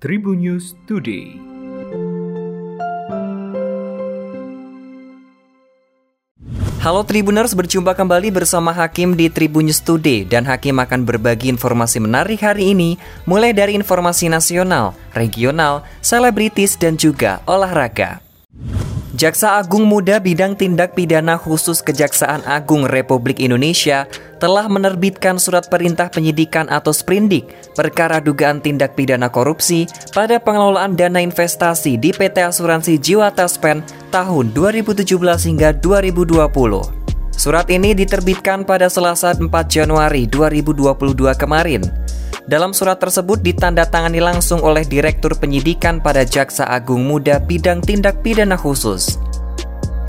Tribun News Today. Halo Tribuners, berjumpa kembali bersama Hakim di Tribun News Today dan Hakim akan berbagi informasi menarik hari ini mulai dari informasi nasional, regional, selebritis dan juga olahraga. Jaksa Agung Muda Bidang Tindak Pidana Khusus Kejaksaan Agung Republik Indonesia telah menerbitkan surat perintah penyidikan atau sprindik perkara dugaan tindak pidana korupsi pada pengelolaan dana investasi di PT Asuransi Jiwa Taspen tahun 2017 hingga 2020. Surat ini diterbitkan pada Selasa 4 Januari 2022 kemarin. Dalam surat tersebut ditandatangani langsung oleh Direktur Penyidikan pada Jaksa Agung Muda Bidang Tindak Pidana Khusus.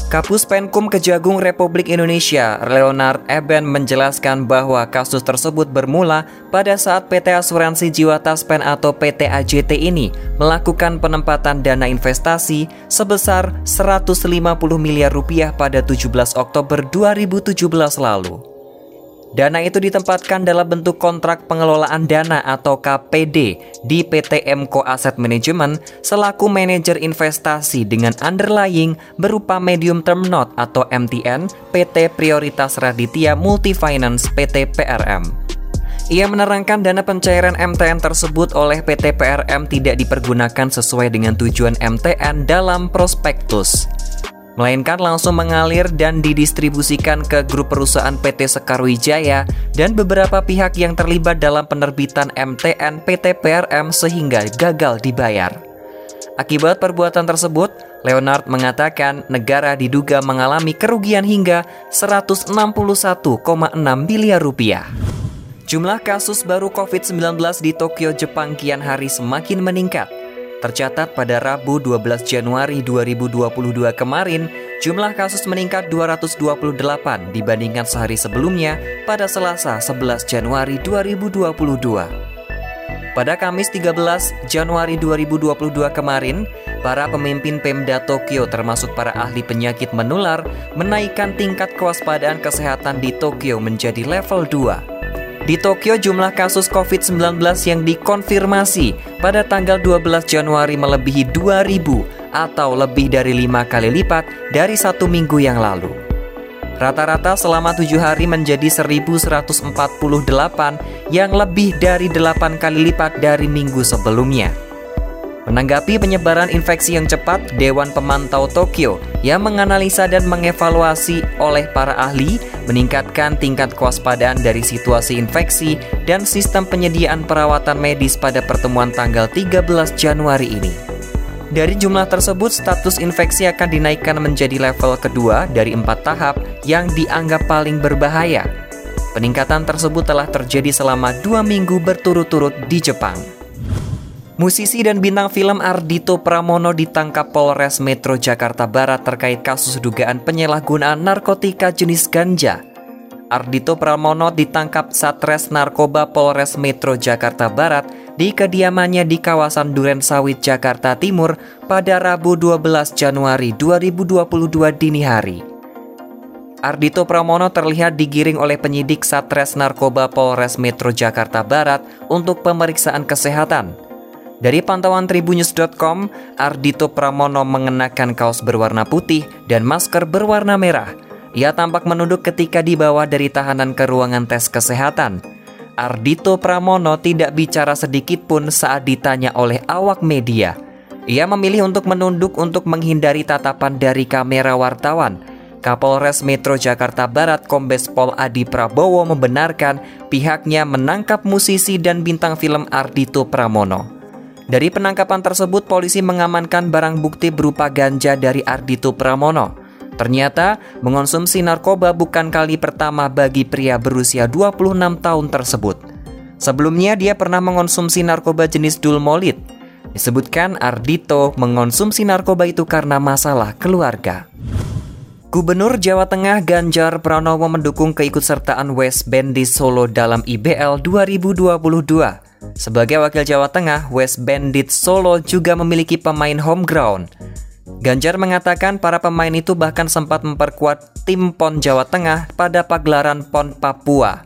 Kapus Penkum Kejagung Republik Indonesia, Leonard Eben menjelaskan bahwa kasus tersebut bermula pada saat PT Asuransi Jiwa Taspen atau PT AJT ini melakukan penempatan dana investasi sebesar 150 miliar rupiah pada 17 Oktober 2017 lalu. Dana itu ditempatkan dalam bentuk kontrak pengelolaan dana atau KPD di PT Emco Asset Management selaku manajer investasi dengan underlying berupa medium term note atau MTN PT Prioritas Raditya Multifinance PT PRM. Ia menerangkan dana pencairan MTN tersebut oleh PT PRM tidak dipergunakan sesuai dengan tujuan MTN dalam prospektus melainkan langsung mengalir dan didistribusikan ke grup perusahaan PT Sekarwijaya dan beberapa pihak yang terlibat dalam penerbitan MTN PT PRM sehingga gagal dibayar. Akibat perbuatan tersebut, Leonard mengatakan negara diduga mengalami kerugian hingga 161,6 miliar rupiah. Jumlah kasus baru COVID-19 di Tokyo, Jepang kian hari semakin meningkat. Tercatat pada Rabu 12 Januari 2022 kemarin, jumlah kasus meningkat 228 dibandingkan sehari sebelumnya pada Selasa 11 Januari 2022. Pada Kamis 13 Januari 2022 kemarin, para pemimpin Pemda Tokyo termasuk para ahli penyakit menular menaikkan tingkat kewaspadaan kesehatan di Tokyo menjadi level 2. Di Tokyo jumlah kasus COVID-19 yang dikonfirmasi pada tanggal 12 Januari melebihi 2000 atau lebih dari lima kali lipat dari satu minggu yang lalu. Rata-rata selama tujuh hari menjadi 1148 yang lebih dari delapan kali lipat dari minggu sebelumnya. Menanggapi penyebaran infeksi yang cepat, Dewan Pemantau Tokyo yang menganalisa dan mengevaluasi oleh para ahli meningkatkan tingkat kewaspadaan dari situasi infeksi dan sistem penyediaan perawatan medis pada pertemuan tanggal 13 Januari ini. Dari jumlah tersebut, status infeksi akan dinaikkan menjadi level kedua dari empat tahap yang dianggap paling berbahaya. Peningkatan tersebut telah terjadi selama dua minggu berturut-turut di Jepang. Musisi dan bintang film Ardito Pramono ditangkap Polres Metro Jakarta Barat terkait kasus dugaan penyalahgunaan narkotika jenis ganja. Ardito Pramono ditangkap Satres Narkoba Polres Metro Jakarta Barat di kediamannya di kawasan Duren Sawit, Jakarta Timur pada Rabu 12 Januari 2022 dini hari. Ardito Pramono terlihat digiring oleh penyidik Satres Narkoba Polres Metro Jakarta Barat untuk pemeriksaan kesehatan. Dari pantauan tribunnews.com, Ardito Pramono mengenakan kaos berwarna putih dan masker berwarna merah. Ia tampak menunduk ketika dibawa dari tahanan ke ruangan tes kesehatan. Ardito Pramono tidak bicara sedikit pun saat ditanya oleh awak media. Ia memilih untuk menunduk untuk menghindari tatapan dari kamera wartawan. Kapolres Metro Jakarta Barat Kombes Pol Adi Prabowo membenarkan pihaknya menangkap musisi dan bintang film Ardito Pramono. Dari penangkapan tersebut, polisi mengamankan barang bukti berupa ganja dari Ardito Pramono. Ternyata, mengonsumsi narkoba bukan kali pertama bagi pria berusia 26 tahun tersebut. Sebelumnya, dia pernah mengonsumsi narkoba jenis dulmolid. Disebutkan Ardito mengonsumsi narkoba itu karena masalah keluarga. Gubernur Jawa Tengah Ganjar Pranowo mendukung keikutsertaan West Band di Solo dalam IBL 2022. Sebagai wakil Jawa Tengah, West Bandit Solo juga memiliki pemain home ground. Ganjar mengatakan para pemain itu bahkan sempat memperkuat tim PON Jawa Tengah pada pagelaran PON Papua.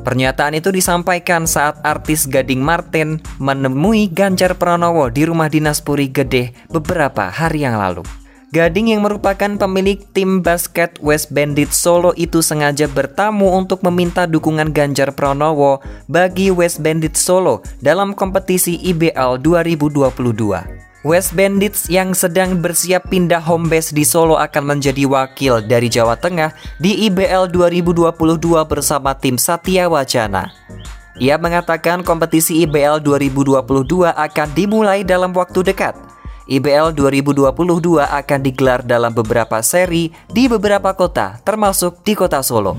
Pernyataan itu disampaikan saat artis Gading Martin menemui Ganjar Pranowo di rumah dinas Puri Gede beberapa hari yang lalu. Gading yang merupakan pemilik tim basket West Bandit Solo itu sengaja bertamu untuk meminta dukungan Ganjar Pranowo bagi West Bandit Solo dalam kompetisi IBL 2022. West Bandits yang sedang bersiap pindah home base di Solo akan menjadi wakil dari Jawa Tengah di IBL 2022 bersama tim Satya Wacana. Ia mengatakan kompetisi IBL 2022 akan dimulai dalam waktu dekat. IBL 2022 akan digelar dalam beberapa seri di beberapa kota, termasuk di kota Solo.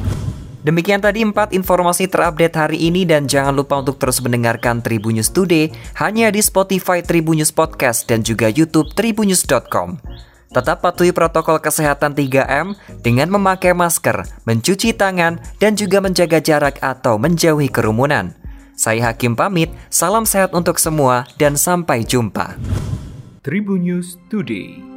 Demikian tadi empat informasi terupdate hari ini dan jangan lupa untuk terus mendengarkan Tribunnews Today hanya di Spotify Tribunnews Podcast dan juga YouTube tribunnews.com. Tetap patuhi protokol kesehatan 3M dengan memakai masker, mencuci tangan, dan juga menjaga jarak atau menjauhi kerumunan. Saya Hakim pamit, salam sehat untuk semua dan sampai jumpa. Tribunnews Today